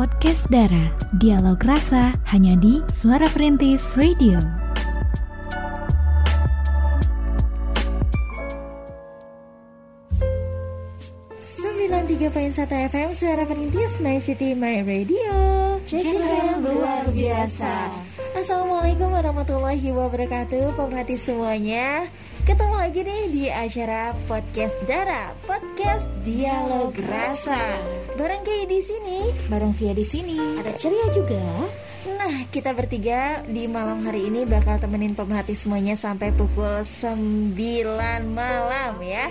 Podcast Dara, dialog rasa hanya di Suara Perintis Radio. satu FM Suara Perintis My City My Radio. Channel luar biasa. Assalamualaikum warahmatullahi wabarakatuh Pemerhati semuanya. Ketemu lagi nih di acara podcast Dara, podcast Dialog Rasa. Bareng kayak di sini, bareng Via di sini. Ada ceria juga. Nah, kita bertiga di malam hari ini bakal temenin pemerhati semuanya sampai pukul 9 malam ya.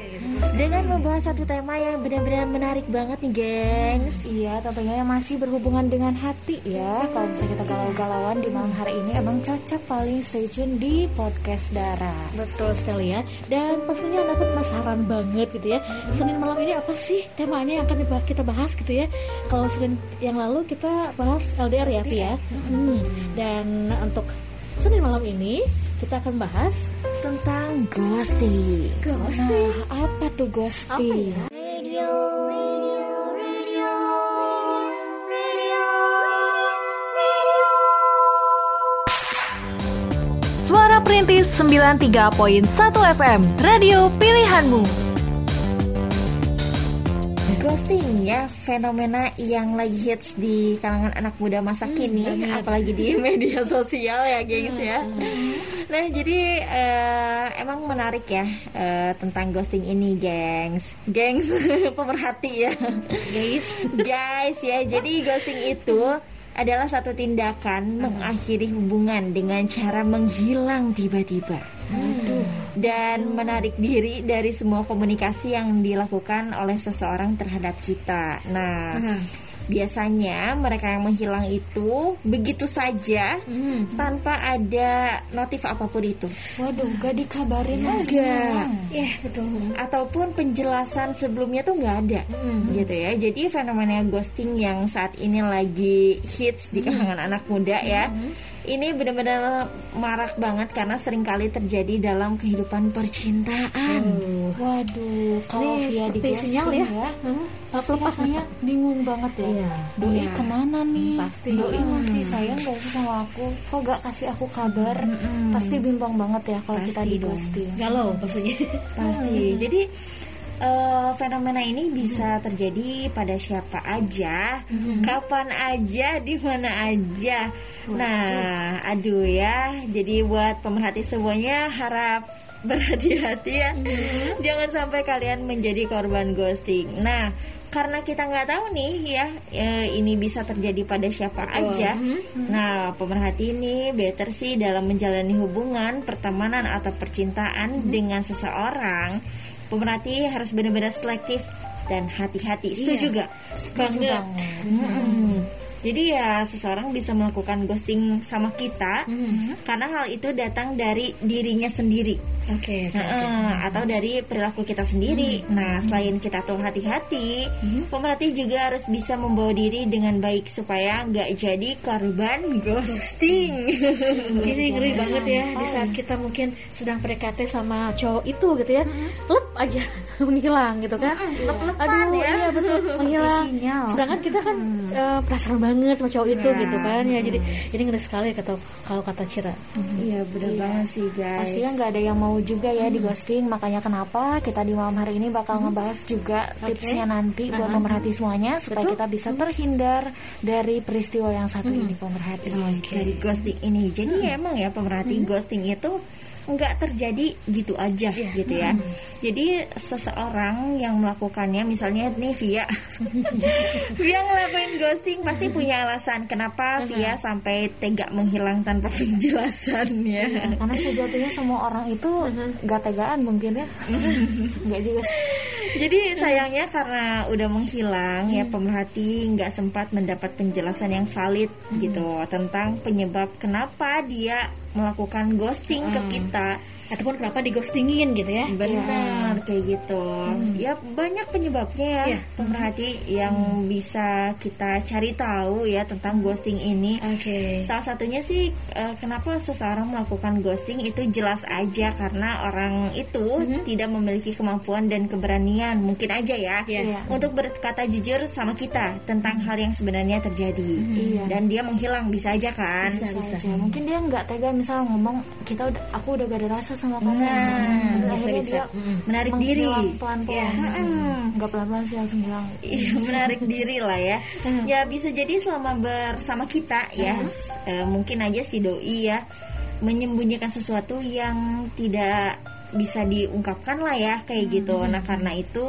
Dengan membahas satu tema yang benar-benar menarik banget nih, gengs. Iya, tentunya yang masih berhubungan dengan hati ya. Kalau bisa kita galau-galauan di malam hari ini emang cocok paling stay tune di podcast Dara. Betul sekali ya. Dan pastinya dapat penasaran banget gitu ya. Senin malam ini apa sih temanya yang akan kita bahas gitu ya. Kalau Senin yang lalu kita bahas LDR ya, Via. Hmm. Dan untuk Senin malam ini kita akan bahas tentang ghosting. Ghosting. Nah, apa tuh ghosting? Apa ya? Radio, radio, radio, radio, radio. Suara Perintis 93.1 FM, radio pilihanmu ghosting ya fenomena yang lagi hits di kalangan anak muda masa hmm, kini hmm, apalagi di media sosial ya gengs ya. Nah jadi uh, emang menarik ya uh, tentang ghosting ini gengs. Gengs pemerhati ya. Guys. Guys ya jadi ghosting itu adalah satu tindakan mengakhiri hubungan dengan cara menghilang tiba-tiba. Dan menarik diri dari semua komunikasi yang dilakukan oleh seseorang terhadap kita. Nah, biasanya mereka yang menghilang itu begitu saja hmm. tanpa ada notif apa pun itu. Waduh, gak dikabarin enggak. Ya, betul. Ataupun penjelasan sebelumnya tuh nggak ada, hmm. gitu ya. Jadi fenomena ghosting yang saat ini lagi hits di kalangan hmm. anak muda ya. Hmm ini benar-benar marak banget karena sering kali terjadi dalam kehidupan percintaan. Uh. Waduh, kalau via di sinyal ya, ya hmm, pasti rasanya bingung banget ya. Iya. Doi iya. ke mana nih? Pasti. Doi masih sayang gak sih sama aku? Kok gak kasih aku kabar? Hmm. Pasti bimbang banget ya kalau kita di ghosting. Galau pastinya. Pasti. Jadi uh, fenomena ini bisa terjadi pada siapa aja, mm-hmm. kapan aja, di mana aja. Nah, aduh ya. Jadi buat pemerhati semuanya harap berhati-hati ya. Mm-hmm. Jangan sampai kalian menjadi korban ghosting. Nah, karena kita nggak tahu nih ya e, ini bisa terjadi pada siapa Betul. aja. Mm-hmm. Nah, pemerhati ini better sih dalam menjalani hubungan, pertemanan atau percintaan mm-hmm. dengan seseorang pemerhati harus benar-benar selektif dan hati-hati. Setuju iya. juga? Setuju banget. Hmm. Jadi ya seseorang bisa melakukan ghosting sama kita hmm. karena hal itu datang dari dirinya sendiri. Oke. Okay, okay, okay. Atau dari perilaku kita sendiri. Hmm. Nah, selain kita tuh hati-hati, hmm. pemerhati juga harus bisa membawa diri dengan baik supaya nggak jadi korban ghosting. Ini ngeri banget ya di saat kita mungkin sedang PDKT sama cowok itu gitu ya, hmm. lep aja menghilang gitu kan. Hmm. Aduh, ya. iya betul menghilang. Sedangkan kita kan hmm. uh, penasaran banget sama cowok itu nah. gitu kan ya. Jadi ini ngeri sekali kata kalau kata Cira. Hmm. Iya benar iya. banget sih guys. Pastinya nggak ada yang mau juga ya hmm. di ghosting makanya kenapa kita di malam hari ini bakal hmm. ngebahas juga okay. tipsnya nanti buat uh -huh. pemerhati semuanya supaya Betul? kita bisa terhindar dari peristiwa yang satu hmm. ini pemerhati okay. dari ghosting ini jadi hmm. emang ya pemerhati hmm. ghosting itu nggak terjadi gitu aja yeah. gitu ya. Hmm. Jadi seseorang yang melakukannya misalnya nih Via Via ngelakuin ghosting pasti punya alasan kenapa Via sampai tega menghilang tanpa penjelasan ya. Iya, karena sejatinya semua orang itu nggak tegaan mungkin ya. nggak juga. Jadi sayangnya karena udah menghilang ya hmm. pemerhati nggak sempat mendapat penjelasan yang valid gitu tentang penyebab kenapa dia melakukan ghosting ke kita ataupun kenapa di ghostingin gitu ya benar ya. kayak gitu hmm. ya banyak penyebabnya ya ya. pemerhati yang hmm. bisa kita cari tahu ya tentang ghosting ini okay. salah satunya sih uh, kenapa seseorang melakukan ghosting itu jelas aja karena orang itu hmm. tidak memiliki kemampuan dan keberanian mungkin aja ya yeah. untuk berkata jujur sama kita tentang hmm. hal yang sebenarnya terjadi hmm. dan dia menghilang bisa aja kan bisa, bisa. aja mungkin dia nggak tega misal ngomong kita udah aku udah gak ada rasa sama kamu nah, akhirnya dia menarik diri pelan-pelan yeah. nggak pelan-pelan sih langsung hilang iya menarik diri lah ya ya bisa jadi selama bersama kita ya uh, mungkin aja si doi ya menyembunyikan sesuatu yang tidak bisa diungkapkan lah ya kayak hmm. gitu. Nah karena itu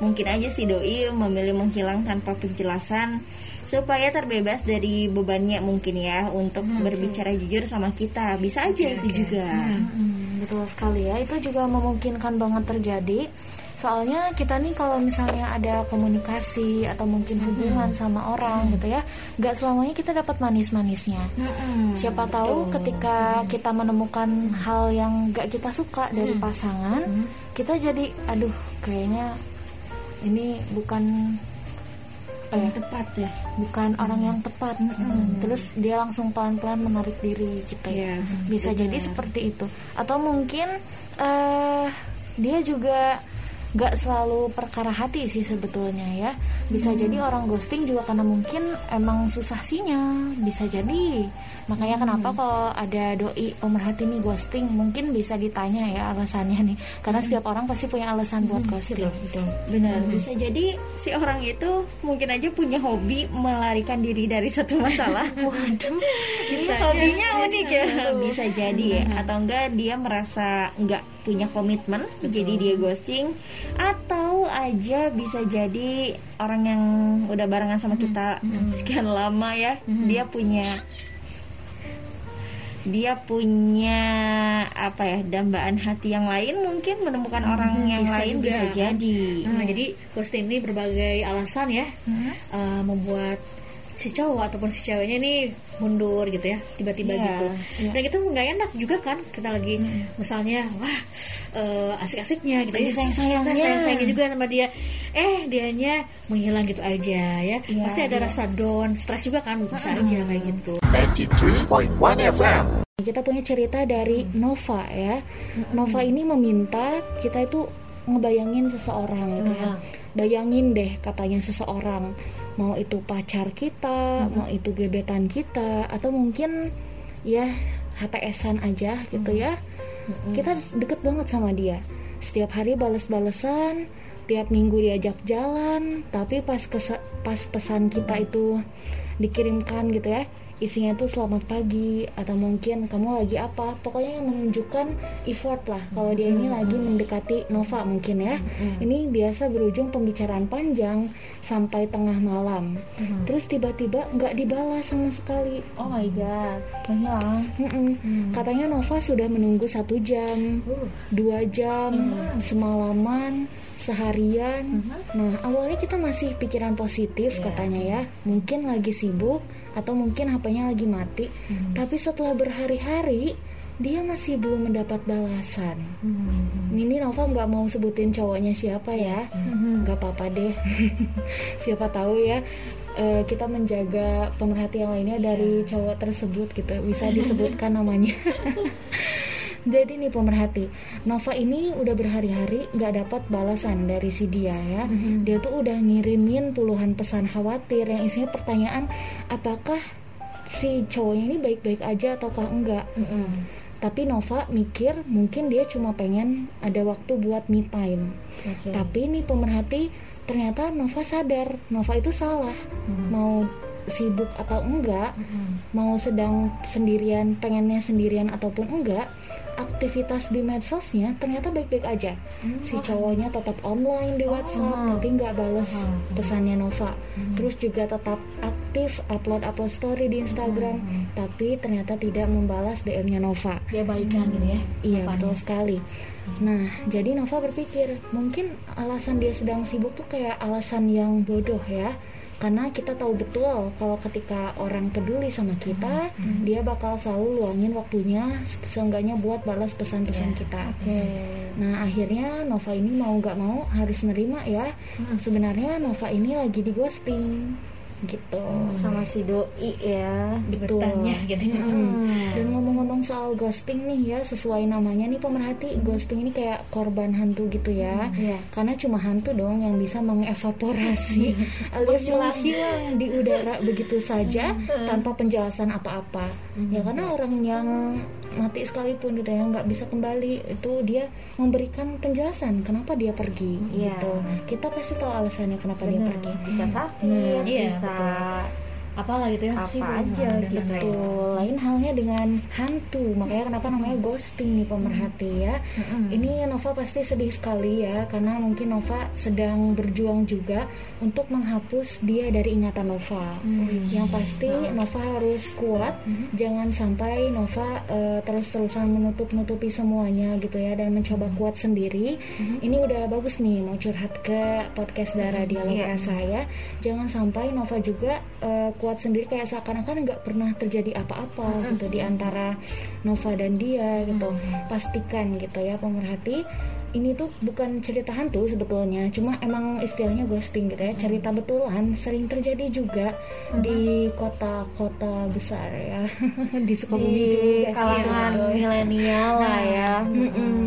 mungkin aja si doi memilih menghilang tanpa penjelasan supaya terbebas dari bebannya mungkin ya untuk hmm, berbicara jujur sama kita. Bisa aja okay, itu okay. juga. Hmm, hmm, betul sekali ya. Itu juga memungkinkan banget terjadi soalnya kita nih kalau misalnya ada komunikasi atau mungkin hubungan hmm. sama orang hmm. gitu ya nggak selamanya kita dapat manis-manisnya hmm. siapa tahu Betul. ketika kita menemukan hal yang nggak kita suka dari hmm. pasangan hmm. kita jadi aduh kayaknya ini bukan yang ya, tepat ya bukan hmm. orang yang tepat hmm. terus dia langsung pelan-pelan menarik diri gitu ya, ya bisa benar. jadi seperti itu atau mungkin uh, dia juga gak selalu perkara hati sih sebetulnya ya. Bisa hmm. jadi orang ghosting juga karena mungkin emang susah sinyal bisa jadi. Makanya hmm. kenapa kalau ada doi pemerhati nih ghosting? Mungkin bisa ditanya ya alasannya nih. Karena hmm. setiap orang pasti punya alasan buat hmm, ghosting. betul, benar. Hmm. bisa jadi si orang itu mungkin aja punya hobi melarikan diri dari satu masalah. Waduh bisa hobinya unik ya. bisa jadi ya. Atau enggak dia merasa enggak punya komitmen betul. jadi dia ghosting atau aja bisa jadi orang yang udah barengan sama kita sekian lama ya dia punya dia punya apa ya dambaan hati yang lain mungkin menemukan hmm, orang yang bisa lain juga. bisa jadi nah, jadi ghosting ini berbagai alasan ya hmm. uh, membuat si cowok ataupun si ceweknya ini mundur gitu ya tiba-tiba yeah, gitu. Yeah. dan itu nggak enak juga kan kita lagi hmm. misalnya wah uh, asik-asiknya gitu ya. sayang sayangnya sayang sayangnya juga sama dia. Eh dianya menghilang gitu aja ya. Yeah, pasti ada yeah. rasa down stres juga kan bisa hmm. aja kayak gitu. 93.1 FM kita punya cerita dari hmm. Nova ya. Nova ini meminta kita itu ngebayangin seseorang gitu ya. Bayangin deh katanya seseorang mau itu pacar kita hmm. mau itu gebetan kita atau mungkin ya HTSan aja gitu hmm. ya hmm. kita deket banget sama dia setiap hari bales-balesan tiap minggu diajak jalan tapi pas pas pesan kita itu dikirimkan gitu ya isinya tuh selamat pagi atau mungkin kamu lagi apa. Pokoknya yang menunjukkan effort lah. Kalau dia ini lagi mendekati Nova mungkin ya. Ini biasa berujung pembicaraan panjang sampai tengah malam. Terus tiba-tiba nggak dibalas sama sekali. Oh my god. Menghilang katanya Nova sudah menunggu satu jam uh. dua jam semalaman seharian. Nah, awalnya kita masih pikiran positif yeah. katanya ya. Mungkin lagi sibuk, atau mungkin HP-nya lagi mati hmm. tapi setelah berhari-hari dia masih belum mendapat balasan. Hmm. Ini Nova nggak mau sebutin cowoknya siapa ya, hmm. nggak hmm. apa-apa deh. siapa tahu ya uh, kita menjaga pemerhati yang lainnya dari iya. cowok tersebut gitu, bisa disebutkan namanya. Jadi nih pemerhati, Nova ini udah berhari-hari gak dapat balasan dari si dia ya. Mm-hmm. Dia tuh udah ngirimin puluhan pesan khawatir yang isinya pertanyaan apakah si cowoknya ini baik-baik aja ataukah enggak. Mm-hmm. Tapi Nova mikir mungkin dia cuma pengen ada waktu buat me time. Okay. Tapi nih pemerhati ternyata Nova sadar Nova itu salah. Mm-hmm. Mau sibuk atau enggak, mm-hmm. mau sedang sendirian, pengennya sendirian ataupun enggak, aktivitas di medsosnya ternyata baik-baik aja hmm. si cowoknya tetap online di WhatsApp oh. tapi nggak bales hmm. pesannya Nova hmm. terus juga tetap aktif upload upload story di Instagram hmm. tapi ternyata tidak membalas DM-nya Nova dia baikan hmm. gitu ya iya Apanya? betul sekali nah jadi Nova berpikir mungkin alasan dia sedang sibuk tuh kayak alasan yang bodoh ya karena kita tahu betul kalau ketika orang peduli sama kita hmm. dia bakal selalu luangin waktunya seenggaknya buat balas pesan-pesan yeah. kita okay. nah akhirnya Nova ini mau nggak mau harus nerima ya hmm. sebenarnya Nova ini lagi di ghosting gitu sama si doi ya betul gitu ya. hmm. dan ngomong-ngomong soal ghosting nih ya sesuai namanya nih pemerhati ghosting ini kayak korban hantu gitu ya hmm, yeah. karena cuma hantu dong yang bisa mengevaporasi alias menghilang di udara begitu saja hmm. tanpa penjelasan apa-apa hmm. ya karena orang yang mati sekalipun gitu ya nggak bisa kembali itu dia memberikan penjelasan kenapa dia pergi yeah. gitu kita pasti tahu alasannya kenapa Bener. dia pergi bisa sakit hmm, bisa apalah gitu ya apa sih aja gitu. betul lain halnya dengan hantu. Makanya kenapa namanya ghosting nih pemerhati ya. Mm-hmm. ini Nova pasti sedih sekali ya karena mungkin Nova sedang berjuang juga untuk menghapus dia dari ingatan Nova. Mm-hmm. yang pasti Nova harus kuat. Mm-hmm. jangan sampai Nova uh, terus-terusan menutup-nutupi semuanya gitu ya dan mencoba mm-hmm. kuat sendiri. Mm-hmm. ini udah bagus nih mau curhat ke podcast darah dialog yeah. rasa ya. Jangan sampai Nova juga uh, kuat kuat sendiri kayak seakan-akan nggak pernah terjadi apa-apa mm -hmm. gitu di antara Nova dan dia gitu. Mm -hmm. Pastikan gitu ya pemerhati ini tuh bukan cerita hantu sebetulnya, cuma emang istilahnya ghosting gitu ya, cerita betulan sering terjadi juga uh-huh. di kota-kota besar ya, di Sukabumi di juga kalangan milenial lah ya. Mm -mm.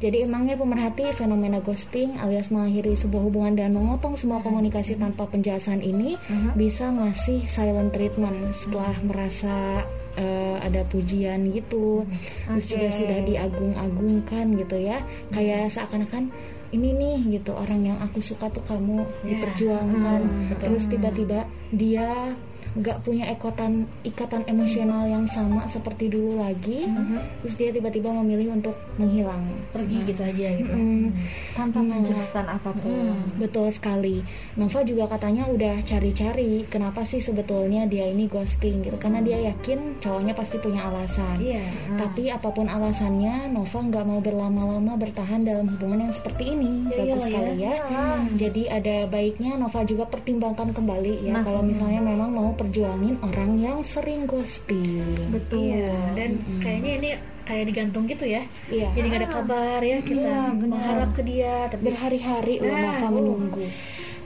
Jadi emangnya pemerhati fenomena ghosting alias mengakhiri sebuah hubungan dan memotong semua komunikasi tanpa penjelasan ini uh-huh. bisa ngasih silent treatment setelah uh-huh. merasa uh, ada pujian gitu okay. terus juga sudah diagung-agungkan gitu ya kayak seakan-akan ini nih gitu orang yang aku suka tuh kamu yeah. diperjuangkan hmm, terus tiba-tiba dia nggak punya ikatan ikatan emosional yang sama seperti dulu lagi mm-hmm. terus dia tiba-tiba memilih untuk menghilang pergi nah. gitu aja gitu mm-hmm. tanpa mm-hmm. penjelasan apa pun mm-hmm. betul sekali Nova juga katanya udah cari-cari kenapa sih sebetulnya dia ini ghosting gitu karena dia yakin cowoknya pasti punya alasan yeah. mm. tapi apa pun alasannya Nova nggak mau berlama-lama bertahan dalam hubungan yang seperti ini ya, bagus sekali ya, ya. jadi ada baiknya Nova juga pertimbangkan kembali ya nah, kalau misalnya memang mau perjuangin orang yang sering ghosting. Betul. Iya. Dan hmm. kayaknya ini kayak digantung gitu ya. Iya. Jadi nggak ada kabar ya kita iya, mengharap ke dia. Tapi berhari-hari loh nah, Nova menunggu.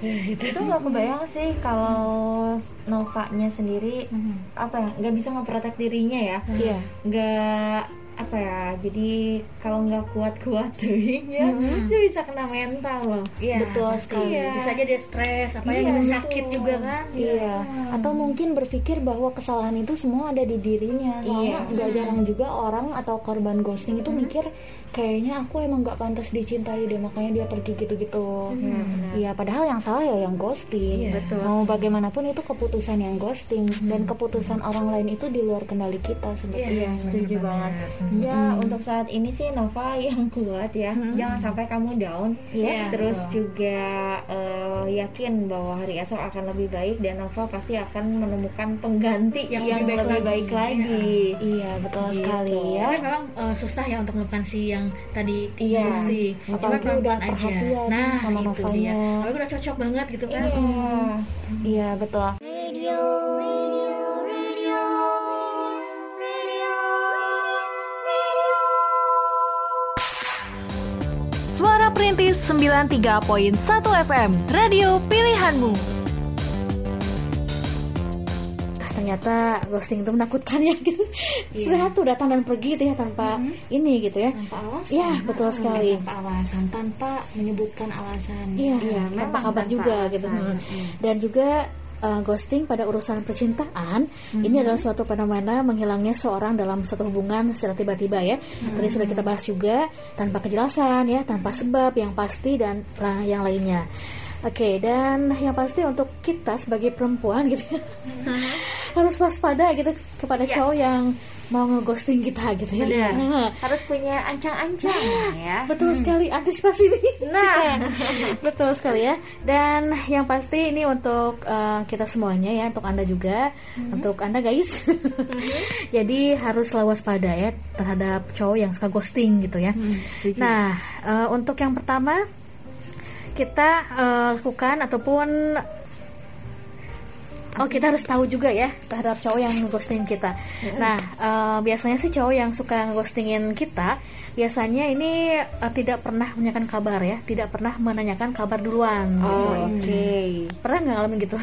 itu itu nggak kebayang sih kalau Novanya sendiri hmm. apa ya nggak bisa ngeprotek dirinya ya. Iya. Nggak apa ya jadi kalau nggak kuat kuat tuh ya mm-hmm. itu bisa kena mental loh iya betul sekali iya. bisa aja dia stres apa iya, yang sakit juga kan iya. iya atau mungkin berpikir bahwa kesalahan itu semua ada di dirinya soalnya iya. nggak jarang juga orang atau korban ghosting itu mm-hmm. mikir kayaknya aku emang nggak pantas dicintai deh makanya dia pergi gitu-gitu. Hmm, iya padahal yang salah ya yang ghosting. Iya, betul. mau bagaimanapun itu keputusan yang ghosting. Hmm. dan keputusan orang lain itu di luar kendali kita sebetulnya iya, setuju banget. Hmm. ya untuk saat ini sih Nova yang kuat ya. Hmm. jangan sampai kamu down. Yeah, terus betul. juga uh, yakin bahwa hari esok akan lebih baik dan Nova pasti akan menemukan pengganti yang, yang lebih baik, lebih baik lagi, lagi. iya. Betul gitu. sekali ya. Memang uh, susah ya untuk menemukan si yang tadi iya. Mesti apalagi udah perhatian nah sama itu Novanya. dia kalau udah cocok banget gitu kan. Iya, iya betul. Radio, Suara Perintis 93.1 FM Radio Pilihanmu ternyata ghosting itu menakutkan ya gitu. Yeah. sebenarnya tuh datang dan pergi gitu ya tanpa mm -hmm. ini gitu ya. Tanpa alasan. Ya betul sekali. tanpa alasan tanpa menyebutkan alasan. Iya yeah, tanpa kabar juga gitu. alasan. dan juga uh, ghosting pada urusan percintaan mm-hmm. ini adalah suatu fenomena menghilangnya seorang dalam satu hubungan secara tiba-tiba ya. Mm-hmm. tadi sudah kita bahas juga tanpa kejelasan ya tanpa sebab yang pasti dan lah yang lainnya. Oke okay, dan yang pasti untuk kita sebagai perempuan gitu ya. Mm-hmm harus waspada gitu kepada ya. cowok yang mau ngeghosting kita gitu ya. Nah, harus punya ancang-ancang nah, ya. Betul hmm. sekali antisipasi nih. Nah, betul sekali ya. Dan yang pasti ini untuk uh, kita semuanya ya, untuk Anda juga, hmm. untuk Anda guys. hmm. Jadi harus selalu waspada ya terhadap cowok yang suka ghosting gitu ya. Hmm, nah, uh, untuk yang pertama kita uh, lakukan ataupun Oh kita harus tahu juga ya terhadap cowok yang ghosting kita. Nah uh, biasanya sih cowok yang suka ghostingin kita biasanya ini uh, tidak pernah menanyakan kabar ya, tidak pernah menanyakan kabar duluan. Oh, oke. Okay. Pernah nggak ngalamin gitu?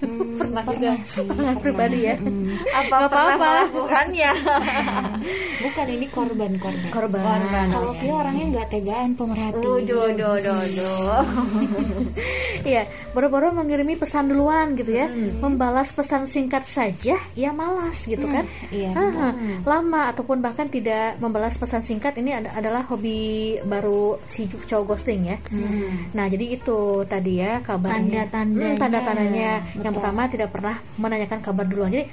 Hmm, pernah, juga sih, pengalaman pernah. pribadi ya. Hmm. Apa pernah apa-apa. melakukannya? Bukan ini korban korban. Korban. Kalau Via orangnya nggak tegaan pemerhati. Do, do, do, do. Iya, boro-boro mengirimi pesan duluan gitu ya, membalas pesan singkat saja, ya malas gitu kan? Iya. Ah, lama ataupun bahkan tidak membalas pesan singkat ini ad- adalah hobi baru si cowok ghosting ya. Nah, jadi itu tadi ya kabarnya. Tanda-tandanya. Hmm, tanda-tandanya. Yang pertama tidak pernah menanyakan kabar duluan. Jadi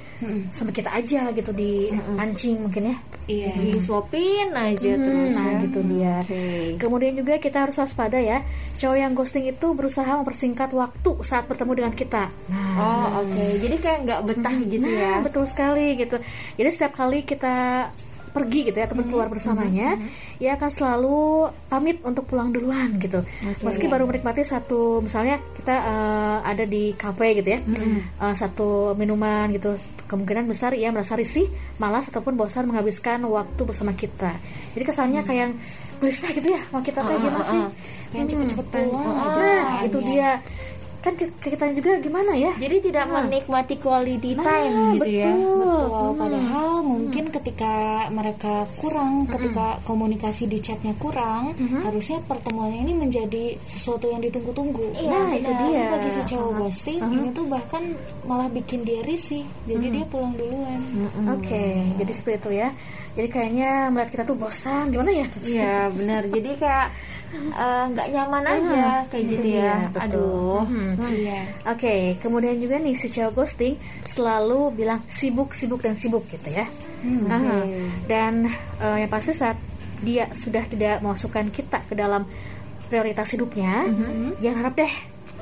sampai kita aja gitu di pancing mungkin ya. Iya. Disuapin aja Hmm, terus nah ya. gitu dia. Oke. Kemudian juga kita harus waspada ya. Cowok yang ghosting itu berusaha mempersingkat waktu saat bertemu dengan kita. Nah, Oh, oke. Jadi kayak nggak betah gitu nah, ya. betul sekali gitu. Jadi setiap kali kita pergi gitu ya ataupun keluar bersamanya, ya akan selalu pamit untuk pulang duluan gitu. Meski baru menikmati satu misalnya kita eh, ada di kafe gitu ya, eh, satu minuman gitu, kemungkinan besar ia merasa risih, malas ataupun bosan menghabiskan waktu bersama kita. Jadi kesannya kayak gelisah gitu ya, mau kita teh gimana sih? Pengen cepet-cepet pulang aja. Nah, itu bawaannya. dia. Kan kita juga gimana ya? Jadi tidak menikmati quality time gitu ya. Betul, padahal mungkin ketika mereka kurang, ketika komunikasi di chatnya kurang, harusnya pertemuannya ini menjadi sesuatu yang ditunggu-tunggu. Iya, Nah, itu dia. bagi si cowok ghosting, ini tuh bahkan malah bikin dia risih. Jadi dia pulang duluan. Oke, jadi seperti itu ya. Jadi kayaknya melihat kita tuh bosan, gimana ya? Iya benar. Jadi kayak eh, nggak nyaman aja kayak gitu Iya, ya. betul. Aduh. Hmm. Iya. Oke, kemudian juga nih si cowok ghosting selalu bilang sibuk, sibuk dan sibuk gitu ya. Aha. Dan eh, yang pasti saat dia sudah tidak memasukkan kita ke dalam prioritas hidupnya, jangan harap deh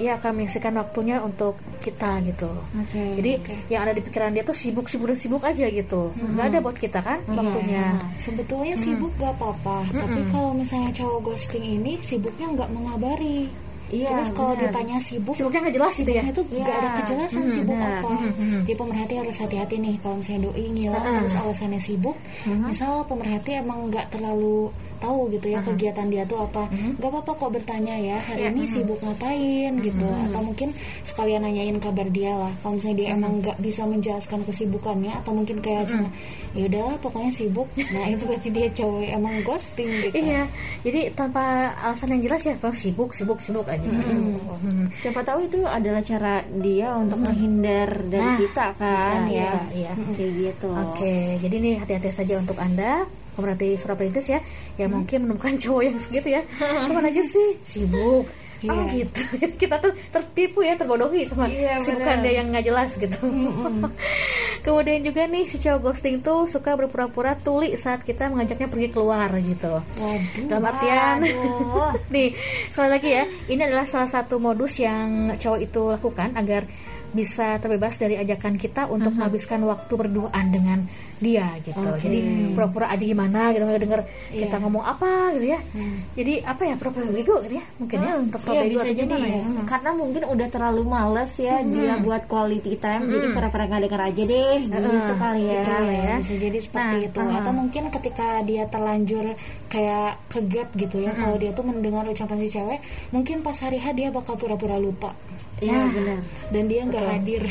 ia akan mengisikan waktunya untuk kita gitu. Oke. Jadi yang ada di pikiran dia tuh sibuk, sibuk dan sibuk aja gitu. Nggak ada buat kita kan waktunya. Sebetulnya sibuk gak apa-apa, tapi kalau misalnya cowok ghosting ini sibuknya nggak mengabari. Iya, Terus kalau ditanya sibuk, Sibuknya nggak jelas gitu ya. Tuh nggak ada Iya. kejelasan sibuk benar. apa. Jadi pemerhati harus hati-hati nih kalau misalnya doi ngilang terus alasannya sibuk. Misal pemerhati emang nggak terlalu tahu gitu ya kegiatan dia tuh apa. Nggak apa-apa kok bertanya ya hari ini sibuk ngapain gitu. Atau mungkin sekalian nanyain kabar dia lah. Kalau misalnya dia emang nggak bisa menjelaskan kesibukannya atau mungkin kayak cuma ya udahlah pokoknya sibuk. Nah itu berarti dia cowok emang ghosting gitu. Iya, jadi tanpa alasan yang jelas ya, bang sibuk, sibuk, sibuk aja. Hmm. Siapa tahu itu adalah cara dia untuk menghindar dari Nah, kita kan bisa, ya. iya. Kayak gitu. Oke, jadi nih hati-hati saja untuk anda pemerhati surat perintis ya, yang mungkin menemukan cowok yang segitu ya, ke mana aja sih sibuk. Oh Iya. gitu, kita tuh tertipu ya, terbodohi sama Iya, kesibukan benar. dia yang nggak jelas gitu. Kemudian juga nih si cowok ghosting tuh suka berpura-pura tuli saat kita mengajaknya pergi keluar gitu. Waduh. Dalam artian Aduh. nih sekali lagi ya ini adalah salah satu modus yang cowok itu lakukan agar bisa terbebas dari ajakan kita untuk menghabiskan waktu berduaan dengan dia gitu. Jadi pura-pura aja gimana gitu nggak denger kita Iya. ngomong apa gitu ya. Jadi apa ya pura-pura bego gitu ya. Mungkin ya pura-pura Iya bego bisa jadi. ya? Karena mungkin udah terlalu males ya dia buat quality time jadi pura-pura nggak denger aja deh gitu kali ya. Betul ya, bisa jadi seperti Nah, itu. atau mungkin ketika dia terlanjur kayak ke gap gitu ya kalau dia tuh mendengar ucapan si cewek mungkin pas hari H dia bakal pura-pura lupa Iya benar. dan dia nggak hadir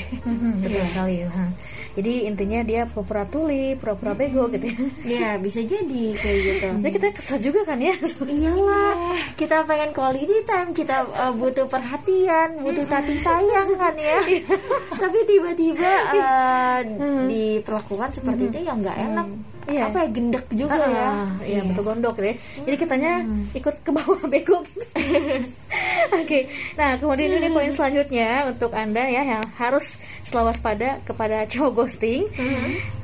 betul sekali ha. jadi intinya dia pura-pura tuli pura-pura bego gitu ya Iya bisa jadi kayak gitu. jadi kita kesal juga kan ya Iyalah, kita pengen quality time, kita uh, butuh perhatian, butuh tati tayang kan ya. Tapi tiba-tiba uh, diperlakukan seperti itu ya nggak enak. Iya. Apa ya gendek juga ya. Ah, iya betul gondok gitu ya. Jadi kitanya ikut ke bawah bego. gitu. Oke. Nah, kemudian ini poin selanjutnya untuk Anda ya yang harus selalu waspada kepada cowok ghosting.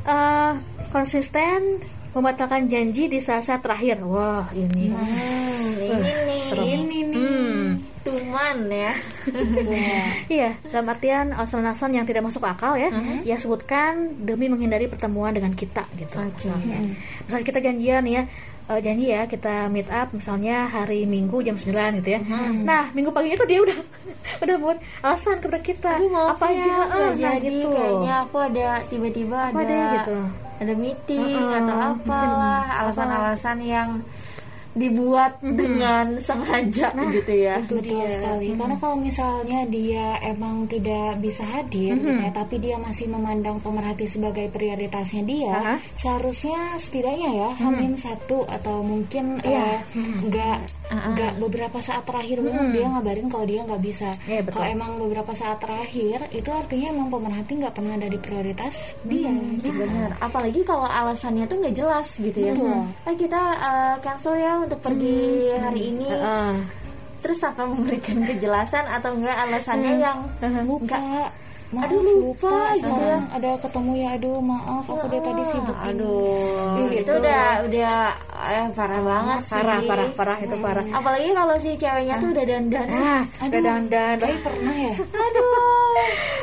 Eh, konsisten membatalkan janji di saat-saat terakhir. Wah, ini. Hmm, ini nih, serem. ini nih. Hmm. Aman ya iya dalam artian alasan-alasan yang tidak masuk akal ya Mhm. ya sebutkan demi menghindari pertemuan dengan kita gitu Oke. misalnya misalnya kita janjian ya eh, janji ya kita meet up misalnya hari Minggu jam 9 gitu ya. Mhm. nah Minggu paginya tuh dia udah udah buat alasan kepada kita Aduh, maaf apa aja ya, eh, nggak nah, jadi gitu. kayaknya aku ada tiba-tiba ada ada gitu. ada meeting Heeh, atau apalah mungkin alasan-alasan yang dibuat dengan sengaja gitu ya. Betul. Sekali. Karena kalau misalnya dia emang tidak bisa hadir, gitu ya, tapi dia masih memandang pemerhati sebagai prioritasnya dia, Aha. seharusnya setidaknya ya hamin satu atau mungkin Iya. eh, nggak nggak beberapa saat terakhir banget dia ngabarin kalau dia nggak bisa. Iya, betul. kalau emang beberapa saat terakhir, itu artinya emang pemerhati nggak pernah ada di prioritas dia. benar apalagi kalau alasannya tuh nggak jelas gitu ya Betul. ah kita uh, cancel ya untuk pergi hari ini Heeh. terus tanpa memberikan kejelasan atau enggak alasannya yang Lupa. Maaf, Aduh, lupa, gitu sekarang ada ketemu ya. Aduh maaf aku dari tadi sibuk ini. aduh. Ih, itu gitu. udah udah eh, parah banget sih. parah parah parah itu parah. Apalagi kalau si ceweknya tuh udah dandan. Ah udah dandan. Tapi pernah ya? aduh.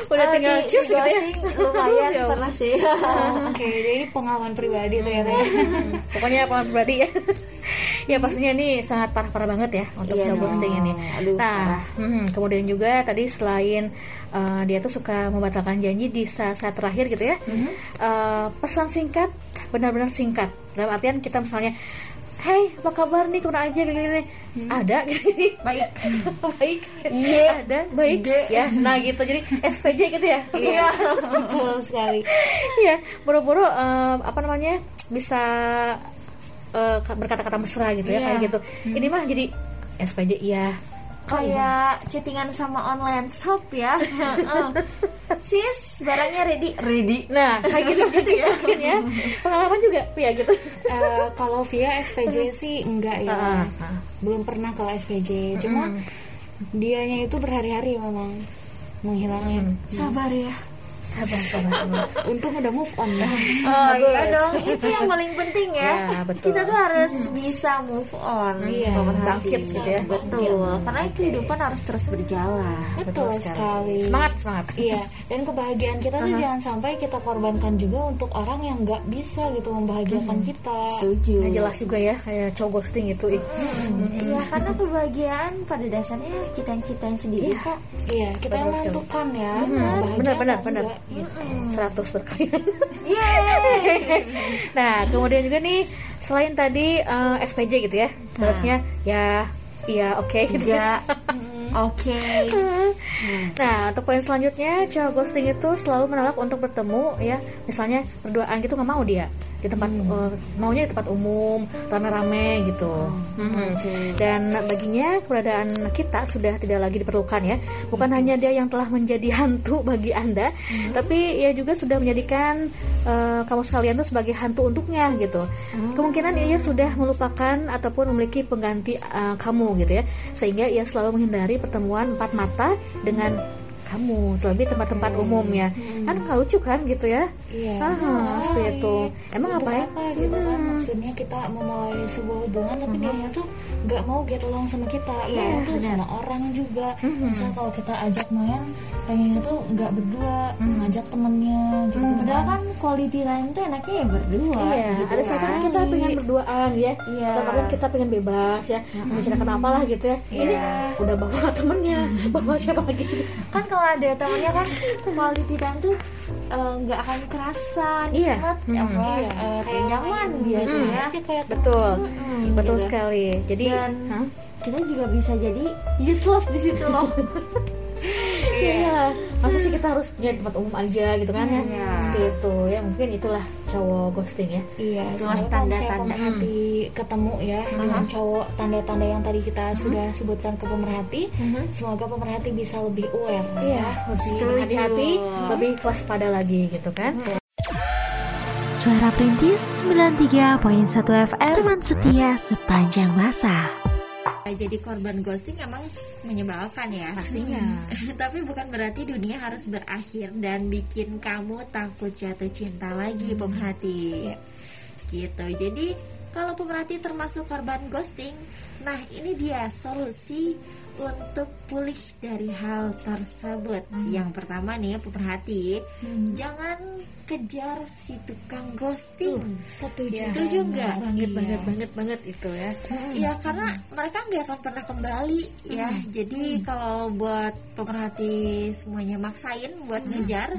Udah Eh, tinggal cus gitu ya. lumayan Ya pernah sih. Oke, jadi pengalaman pribadi tuh ya. Teh. pokoknya pengalaman pribadi ya. Ya pastinya ini sangat parah-parah banget ya untuk Iya show dong. ghosting ini. Aduh, nah hmm, kemudian juga tadi selain uh, dia tuh suka membatalkan janji di saat-saat terakhir gitu ya Mhm. uh, pesan singkat benar-benar singkat dalam artian kita misalnya Hey, apa kabar nih? Ke mana aja gini-gini? Ada gini. baik baik. Iya. Ada, baik. G. Ya, nah gitu. Jadi SPJ gitu ya. iya Betul sekali. Iya, boro-boro eh, apa namanya bisa eh, berkata-kata mesra gitu ya Iya. kayak gitu. Ini mah jadi SPJ iya. Kayak chattingan sama online shop ya sis barangnya ready ready Nah, kayak gitu gitu ya mungkin ya. Pengalaman juga ya gitu. Eh, kalau via SPJ sih enggak ya. Ah, ah. Belum pernah kalau SPJ. Cuma dianya itu berhari-hari memang menghilangnya. sabar ya Sabar, sabar, sabar. Untung udah move on ya. oh iya dong itu yang paling penting ya, Ya, betul. kita tuh harus bisa move on Iya, bangkit gitu ya. betul karena kehidupan harus terus berjalan Betul sekali. Semangat, semangat. Iya, dan kebahagiaan kita tuh jangan sampai kita korbankan juga untuk orang yang nggak bisa gitu membahagiakan kita. setuju Nah, jelas juga ya kayak cowok ghosting itu. ih. Iya karena kebahagiaan pada dasarnya kita yang ciptain sendiri kok Iya, kita yang Betul sekali. menentukan ya. Mhm, benar, benar, benar. Enggak. 100 berkalian. Yeay Nah, kemudian juga nih selain tadi eh, SPJ gitu ya. Terusnya ya iya oke gitu ya. Oke Nah, untuk poin selanjutnya, cowok ghosting itu selalu menolak untuk bertemu ya. Misalnya berduaan gitu nggak mau dia di tempat eh, maunya di tempat umum rame-rame gitu. Mhm. Dan baginya keberadaan kita sudah tidak lagi diperlukan ya. Bukan hanya dia yang telah menjadi hantu bagi anda, tapi ia juga sudah menjadikan eh, kamu sekalian tuh sebagai hantu untuknya gitu. Kemungkinan ia sudah melupakan ataupun memiliki pengganti eh, kamu gitu ya, sehingga ia selalu menghindari pertemuan empat mata dengan kamu, terlebih tempat-tempat umum ya. Kan nggak lucu kan gitu ya? Iya. Ah, benar seperti itu. Emang apa ya? apa gitu kan? Maksudnya kita memulai sebuah hubungan tapi dia tuh nggak mau get along sama kita. Iya, Mau tuh benar. sama orang juga. Misal kalau kita ajak main, pengennya tuh nggak berdua, ngajak temennya gitu. Padahal kan quality time tuh enaknya ya berdua Iya, gitu ada saat kan. kita pengen berduaan ya. Iya. Kadang-kadang kita pengen bebas ya, membicarakan apalah gitu ya. Ini udah bawa temennya, bawa siapa lagi gitu. kan kalau ada temennya kan quality time tuh eh, nggak akan kerasa Iya. nikmat Hmm. apa Iya, eh, kayak nyaman biasanya aja kayak Betul, Mm-mm, betul gitu. sekali. Jadi, dan Hah? kita juga bisa jadi useless di situ loh Iya, masa sih kita harus punya tempat umum aja gitu kan? Iya. Seperti itu ya, mungkin itulah cowok ghosting ya. Iya, sebenarnya kalau misalnya tanda-tanda. pemerhati ketemu ya dengan cowok tanda-tanda yang tadi kita sudah sebutkan ke pemerhati, semoga pemerhati bisa lebih aware Iya, ya. lebih Setuju. hati-hati, lebih waspada lagi gitu kan. Suara Perintis 93.1 FM Teman setia sepanjang masa jadi korban ghosting emang menyebalkan ya. Pastinya. tapi bukan berarti dunia harus berakhir dan bikin kamu takut jatuh cinta lagi pemerhati. Gitu. Jadi kalau pemerhati termasuk korban ghosting Nah, ini dia solusi untuk pulih dari hal tersebut. Hmm. Yang pertama nih, pemerhati, jangan kejar si tukang ghosting. setuju Ya. Setuju nggak? banget Iya. banget banget banget itu ya Ya karena mereka nggak akan pernah kembali ya. Jadi kalau buat pemerhati semuanya maksain buat ngejar,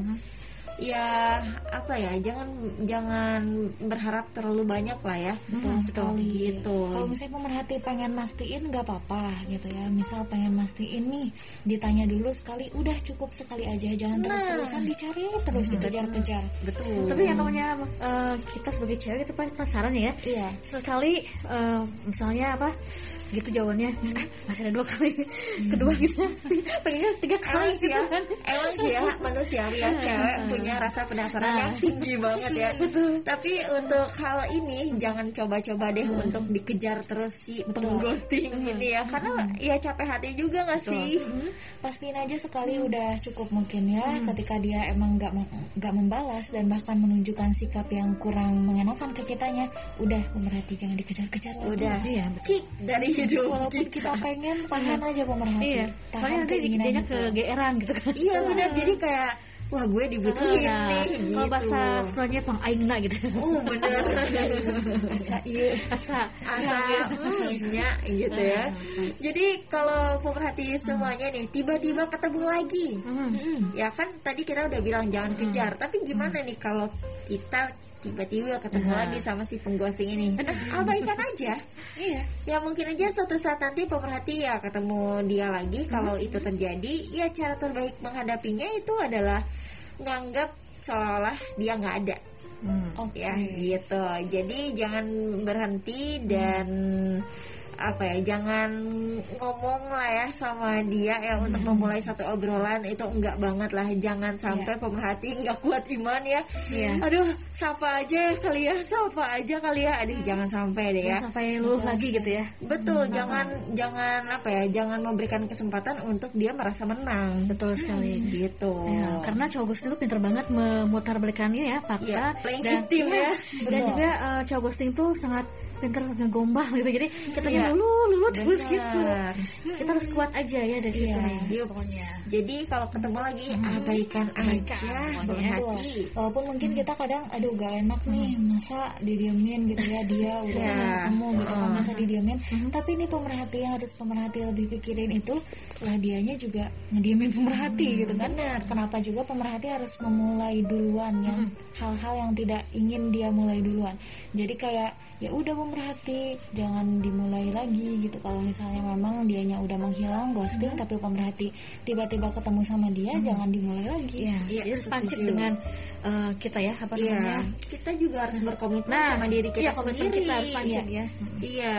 ya apa ya jangan jangan berharap terlalu banyak lah ya. Betul sekali Gitu. Kalau misalnya pemerhati pengen mastiin nggak apa-apa gitu ya. Misal pengen mastiin nih, ditanya dulu sekali, udah cukup sekali aja, jangan Nah. terus-terusan dicari terus dikejar-kejar. Betul. tapi yang namanya eh, kita sebagai cewek itu pasti penasaran ya Iya. sekali eh, misalnya apa gitu jawabannya. Ah, masih ada dua kali. Kedua gitu. Pengennya tiga kali Emang sih gitu ya, kan. Emang sih ya manusiawi ya cewek punya rasa penasaran yang tinggi banget ya. Tapi untuk hal ini jangan coba-coba deh untuk dikejar terus si pengghosting ini ya, karena ya capek hati juga nggak sih? Hmm, pastiin aja sekali udah cukup mungkin ya ketika dia emang nggak mem- nggak membalas dan bahkan menunjukkan sikap yang kurang mengenakan ke kitanya udah pemerhati jangan dikejar-kejar. Udah. Iya, kick dari hidup walaupun kita pengen tahan aja pemerhati. Iya tahan soalnya nanti keinginan dianya itu. kegeeran gitu kan. Iya benar, jadi kayak wah gue dibutuhin Nah, nih gitu. kalau bahasa setelahnya pang aingna gitu. Oh bener. Asa iya. Asa. Asa mm, gitu. ya. Jadi kalau pemerhati semuanya nih tiba-tiba ketemu lagi, ya kan tadi kita udah bilang jangan kejar. Tapi gimana nih kalau kita tiba-tiba ketemu lagi sama si pengghosting ini? Abaikan aja. Iya. Ya mungkin aja suatu saat nanti pemerhati ya ketemu dia lagi. Kalau itu terjadi, ya cara terbaik menghadapinya itu adalah nganggap seolah-olah dia nggak ada. Oke ya gitu. Jadi jangan berhenti dan apa ya jangan ngomong lah ya sama dia ya untuk memulai satu obrolan itu enggak banget lah. Jangan sampai pemerhati nggak kuat iman ya. Iya. aduh sapa aja kali ya sapa aja kali ya. Aduh jangan sampai deh ya. Sampai luluh lagi gitu ya. Betul jangan jangan apa ya jangan memberikan kesempatan untuk dia merasa menang. Betul sekali. gitu. Ya, karena cowok ghosting itu pinter banget memutar balikannya ya fakta. Iya, playing dan, victim ya. dan juga eh, cowok ghosting tuh sangat pinter ngegombal gitu. Jadi kita Iya. lulu lulu terus gitu. Kita harus kuat aja ya dari situ. Iya. nih Yups. pokoknya. Jadi kalau ketemu lagi abaikan aja. Betul. Walaupun mungkin kita kadang aduh gak enak nih masa didiemin gitu ya dia udah Ya. ketemu gitu kan masa didiemin. Tapi ini pemerhati yang harus pemerhati lebih pikirin itu lah dianya juga ngediemin pemerhati gitu kan. Kenapa juga pemerhati harus memulai duluan yang hal-hal yang tidak ingin dia mulai duluan. Jadi kayak ya udah pemerhati jangan dimulai lagi gitu. Kalau misalnya memang dianya udah menghilang ghosting tapi pemerhati tiba-tiba ketemu sama dia jangan dimulai lagi. Iya, Iya, jadi dengan eh, kita ya apa Iya, namanya? Kita juga harus berkomitmen Nah, sama diri kita iya, komitmen sendiri. kita harus pancing ya. Iya,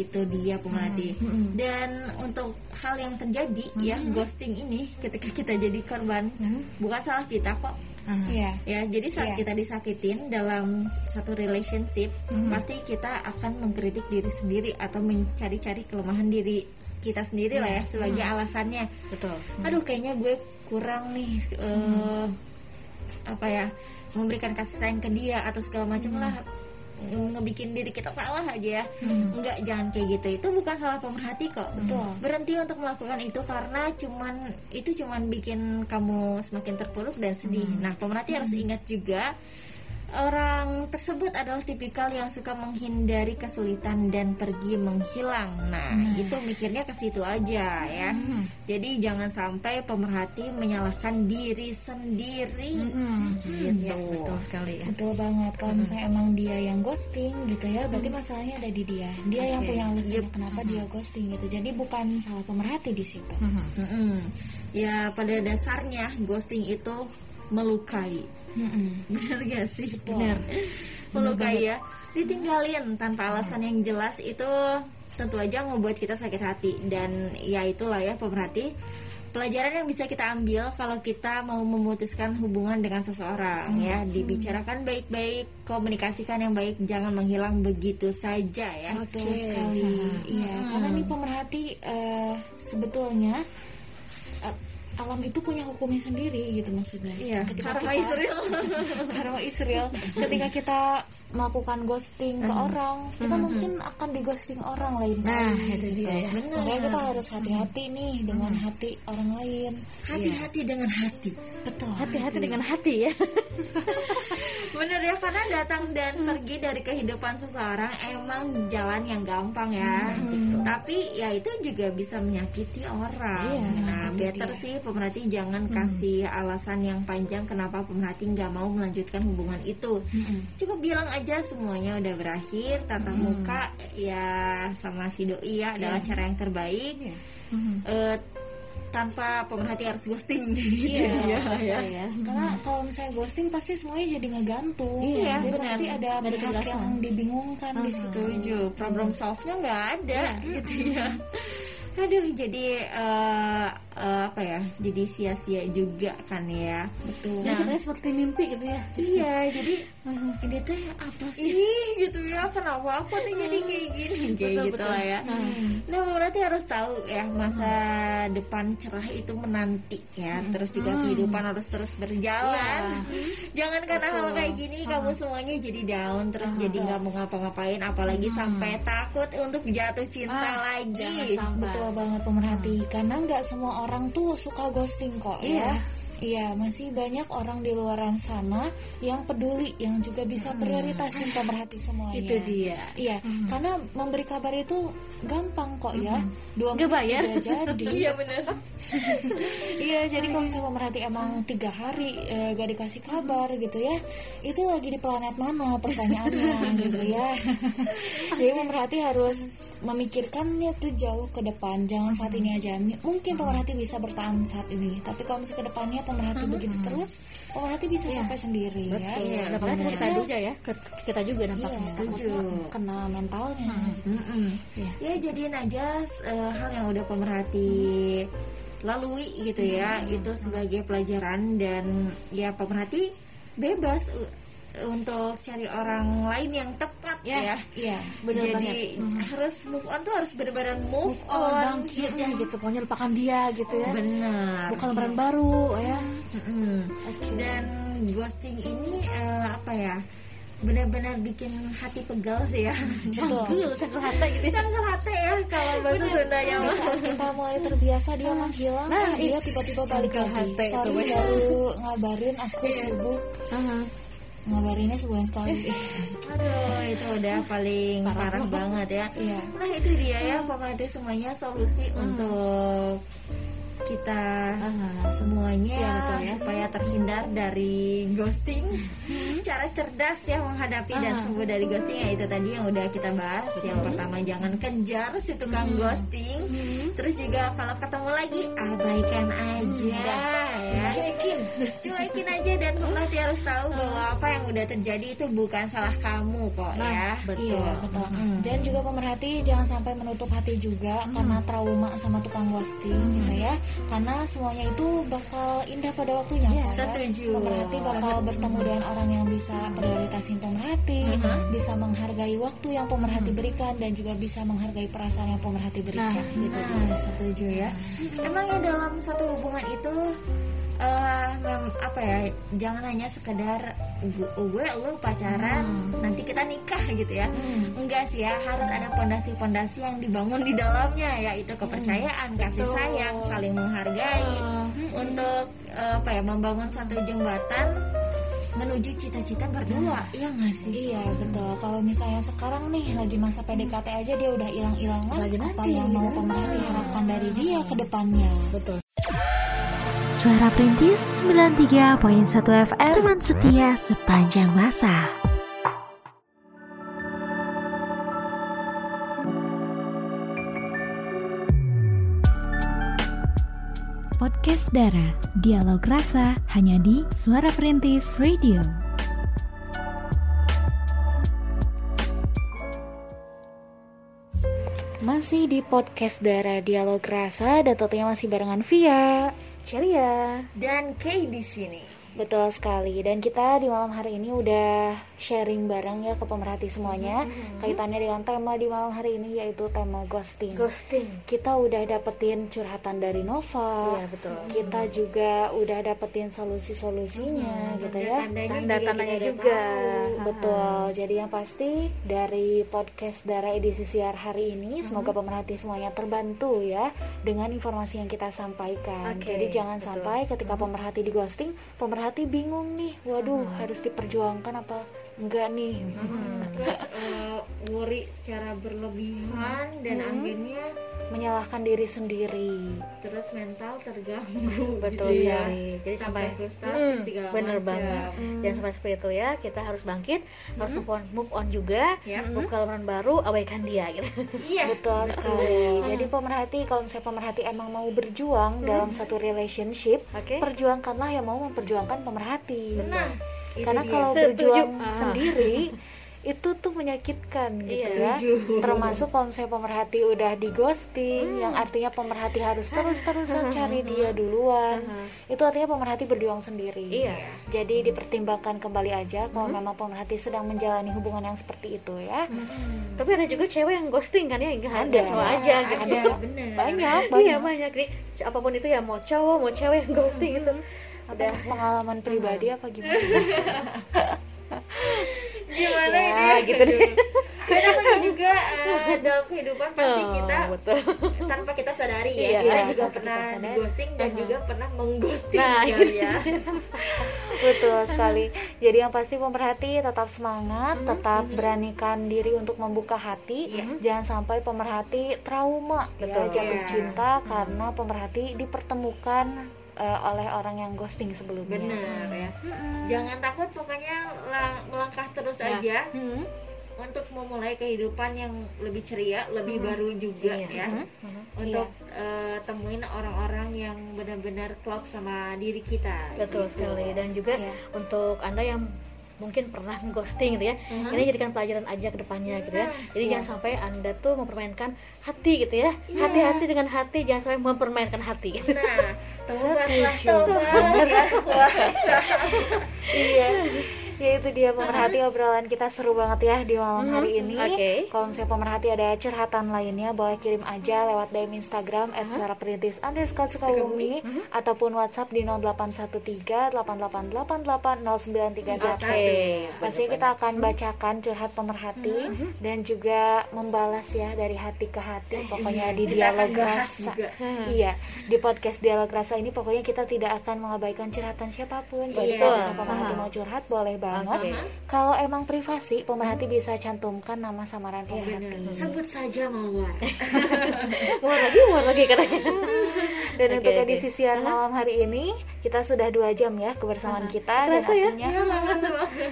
itu dia pemerhati. Dan untuk hal yang terjadi ya ghosting ini ketika kita jadi korban, bukan salah kita kok. Iya. Ya, jadi saat Iya. kita disakitin dalam satu relationship, pasti kita akan mengkritik diri sendiri atau mencari-cari kelemahan diri kita sendiri lah ya sebagai alasannya. betul. Aduh, kayaknya gue kurang nih eh, apa ya memberikan kasih sayang ke dia atau segala macam lah. nge- ngebikin diri kita salah aja ya. Enggak jangan kayak gitu. Itu bukan salah pemerhati kok. Betul. berhenti untuk melakukan itu karena cuman itu cuman bikin kamu semakin terpuruk dan sedih. Nah pemerhati harus ingat juga orang tersebut adalah tipikal yang suka menghindari kesulitan dan pergi menghilang. Nah, itu mikirnya ke situ aja ya. Jadi jangan sampai pemerhati menyalahkan diri sendiri. Gitu. Iya, betul sekali ya Betul banget. Kalau misalnya emang dia yang ghosting gitu ya, berarti masalahnya ada di dia. Dia yang Oke. punya alasan kenapa dia ghosting gitu. Jadi bukan salah pemerhati di situ. Mm-mm. Ya pada dasarnya ghosting itu melukai. Bener gak sih? Benar. melukai ya. Ditinggalin tanpa alasan yang jelas itu tentu aja membuat kita sakit hati dan ya itulah ya pemerhati pelajaran yang bisa kita ambil kalau kita mau memutuskan hubungan dengan seseorang ya dibicarakan baik-baik komunikasikan yang baik jangan menghilang begitu saja ya Betul sekali. Iya, karena nih pemerhati eh, sebetulnya alam itu punya hukumnya sendiri gitu maksudnya. Iya ketika karma kita, Israel karma Israel ketika kita melakukan ghosting ke orang kita mungkin akan di ghosting orang lain. Nah, kali, itu gitu. dia. ya. makanya kita harus hati-hati nih dengan hati orang lain. Hati-hati dengan hati betul. Hati-hati dengan hati ya. Bener ya karena datang dan pergi dari kehidupan seseorang emang jalan yang gampang ya. Tapi ya itu juga bisa menyakiti orang. Nah better sih pemerhati jangan kasih alasan yang panjang kenapa pemerhati nggak mau melanjutkan hubungan itu. Cukup bilang aja semuanya udah berakhir tatap muka ya sama si doi ya adalah cara yang terbaik. Eh, tanpa pemerhati harus ghosting. Gitu Iya, dia ya. ya karena kalau misalnya ghosting pasti semuanya jadi ngegantung Iya, Jadi benar. pasti ada Nggak ada pihak yang dibingungkan di situ. setuju. Problem solve-nya nggak ada gitu ya. Aduh jadi eh, eh, apa ya jadi sia-sia juga kan ya. Betul. Nah, katanya seperti mimpi gitu ya. iya jadi ini teh apa sih? Gitu ya kenapa aku tuh jadi kayak gini? Kayak gitu lah ya. Nah berarti harus tahu ya masa depan cerah itu menanti ya. Terus juga kehidupan harus terus berjalan. Jangan karena hal kayak gini kamu semuanya jadi down terus jadi nggak mau ngapa-ngapain apalagi sampai takut untuk jatuh cinta lagi. Betul banget pemerhati. Karena nggak semua orang tuh suka ghosting kok ya. Iya, masih banyak orang di luaran sana yang peduli, yang juga bisa prioritasin pemerhati semuanya. itu dia Iya, karena memberi kabar itu gampang kok ya. Dua Nggak bayar. jadi. iya bener iya, jadi kalau misalnya pemerhati emang tiga hari eh, gak dikasih kabar gitu ya, itu lagi di planet mana pertanyaannya gitu ya. jadi pemerhati harus memikirkannya tuh jauh ke depan, jangan saat ini aja. Mungkin pemerhati bisa bertahan saat ini, tapi kalau misalnya ke depannya pemerhati begitu terus, pemerhati bisa sampai sendiri ya. Iya, dampaknya benar. kita juga ya kita juga dampaknya takutnya kena mentalnya. Mm-mm. ya jadiin aja eh, hal yang udah pemerhati lalui gitu ya itu sebagai pelajaran dan ya pemerhati bebas untuk cari orang lain yang tepat ya, Iya, bener jadi harus move on tuh harus benar-benar move, oh on bangkit ya gitu pokoknya lupakan dia gitu ya. Benar. Bukan lembaran baru ya. Mm-mm. dan ghosting ini eh, apa ya benar-benar bikin hati pegal sih ya. Canggul. canggul hati gitu ya. Cangkel hati ya kalau bahasa Sundanya di mah saat kita mulai terbiasa dia menghilang Nah, dia tiba-tiba balik lagi. sorry baru ngabarin aku sibuk. Aha. ngabarinnya sebulan sekali. Aduh, itu udah paling parah, banget. ya. Iya. Nah, itu dia ya pemerhati semuanya solusi untuk kita Aha. semuanya Iya, betul ya. supaya terhindar dari ghosting. Cara cerdas ya menghadapi dan sembuh dari ghosting ya itu tadi yang udah kita bahas. Yang pertama jangan kejar si tukang ghosting. Terus juga kalau ketemu lagi abaikan aja ya. cuekin Cuekin aja dan pemerhati harus tahu bahwa apa yang udah terjadi itu bukan salah kamu kok ya. betul Iya betul. Dan juga pemerhati jangan sampai menutup hati juga karena trauma sama tukang ghosting gitu ya. Karena semuanya itu bakal indah pada waktunya. ya. Setuju. Pemerhati bakal bertemu dengan orang yang bisa prioritasin pemerhati, bisa menghargai waktu yang pemerhati berikan dan juga bisa menghargai perasaan yang pemerhati berikan. gitu. Nah, setuju ya. Emang ya dalam satu hubungan itu eh mem- apa ya jangan hanya sekedar gue, lu pacaran nanti kita nikah gitu ya. Enggak sih ya harus ada pondasi-pondasi yang dibangun di dalamnya yaitu kepercayaan kasih sayang saling menghargai untuk eh, apa ya membangun satu jembatan menuju cita-cita berdua iya nggak sih Iya betul. Kalau misalnya sekarang nih lagi masa PDKT aja dia udah hilang-hilangan. Lagi apa nanti, yang mau pemerhati harapkan dari dia ke depannya? betul Suara Perintis 93.1 FM Teman setia sepanjang masa Podcast Dara Dialog Rasa Hanya di Suara Perintis Radio Masih di podcast Dara Dialog Rasa dan tentunya masih barengan Via. Ceria. dan Kay di sini Betul sekali. Dan kita di malam hari ini udah sharing bareng ya ke pemerhati semuanya Mm-hmm. kaitannya dengan tema di malam hari ini yaitu tema ghosting. ghosting Kita udah dapetin curhatan dari Nova. iya betul Kita juga udah dapetin solusi-solusinya gitu ya. Tanda-tandanya udah juga tahu. Betul. Jadi yang pasti dari podcast Dara edisi siar hari ini semoga Mm-hmm. pemerhati semuanya terbantu ya dengan informasi yang kita sampaikan. Oke, Jadi jangan betul. sampai ketika pemerhati di ghosting, pemerhati bingung nih. Waduh, harus diperjuangkan apa enggak nih? terus eh, worry secara berlebihan dan akhirnya Menyalahkan diri sendiri. terus mental terganggu. Betul gitu ya. sekali. Jadi sampai sampai frustasi Hmm, segala bener macam. banget dan sampai seperti itu ya kita harus bangkit harus move on move on juga. Ya. move ke lembaran baru abaikan dia gitu. Iya. Betul sekali. Jadi pemerhati kalau misalnya pemerhati emang mau berjuang dalam satu relationship, oke. perjuangkanlah yang mau memperjuangkan pemerhati. nah itu Karena dia. kalau Setuju. berjuang Ah. sendiri itu tuh menyakitkan gitu Iya. ya. Termasuk kalau misalnya pemerhati udah di ghosting, yang artinya pemerhati harus terus-terusan cari dia duluan. Itu artinya pemerhati berjuang sendiri. Iya. Jadi dipertimbangkan kembali aja kalau memang pemerhati sedang menjalani hubungan yang seperti itu ya. tapi ada juga cewek yang ghosting kan ya nggak Ada. cowok aja gitu ada bener Banyak, iya banyak. banyak nih apa pun itu ya mau cowok mau cewek yang ghosting itu Apa pengalaman pribadi apa gimana? gimana Ya, ini gitu deh. Namanya juga eh, dalam kehidupan pasti Oh, kita betul tanpa kita sadari ya Iya, kita juga pernah kita di ghosting dan juga pernah mengghosting Nah, gitu. ya Betul sekali. Jadi yang pasti pemerhati tetap semangat, tetap beranikan diri untuk membuka hati. Jangan sampai pemerhati trauma Betul. ya jatuh Iya. cinta karena pemerhati dipertemukan eh, oleh orang yang ghosting sebelumnya. bener ya jangan takut pokoknya lang- melangkah terus Ya. aja Hmm. untuk memulai kehidupan yang lebih ceria lebih baru juga Iya. ya untuk eh, temuin orang-orang yang benar-benar klop sama diri kita betul gitu. sekali dan juga Iya. untuk anda yang mungkin pernah ghosting gitu ya. Ini jadikan pelajaran aja ke depannya gitu ya. Jadi Iya. jangan sampai anda tuh mempermainkan hati gitu ya. Hati-hati dengan hati jangan sampai mempermainkan hati. Gitu. nah tobatlah tobat. Ya Iya. Ya itu dia pemerhati obrolan kita seru banget ya di malam hari ini. Oke. Kalau misalnya pemerhati ada curhatan lainnya boleh kirim aja lewat DM Instagram @saraperintis underscore Sukabumi ataupun WhatsApp di 0813 8888 0931. Oke. Pasti kita akan bacakan curhat pemerhati dan juga membalas ya dari hati ke hati pokoknya di kita akan dialog rasa. Iya, di podcast dialog rasa ini pokoknya kita tidak akan mengabaikan curhatan siapa pun. Jadi Iya. kalau misalnya pemerhati mau curhat boleh banget. Oke. Kalau emang privasi, pemerhati bisa cantumkan nama samaran pemerhati. sebut saja mawar Muar lagi, muar lagi katanya. Dan Oke, untuk oke. edisi siar malam hari ini kita sudah dua jam ya kebersamaan kita dan Kerasa ya? artinya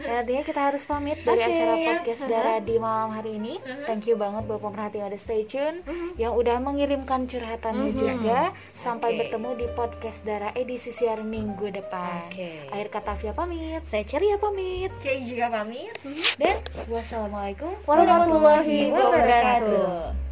dan artinya kita harus pamit dari Oke, acara ya. podcast Dara di malam hari ini. Thank you banget buat pemerhati yang udah stay tune, yang udah mengirimkan curhatannya juga. Sampai bertemu di podcast Dara edisi siar minggu depan. Oke. Akhir kata Via pamit Saya Ceria pamit. Cai juga pamit dan wassalamualaikum Warahmatullahi wabarakatuh.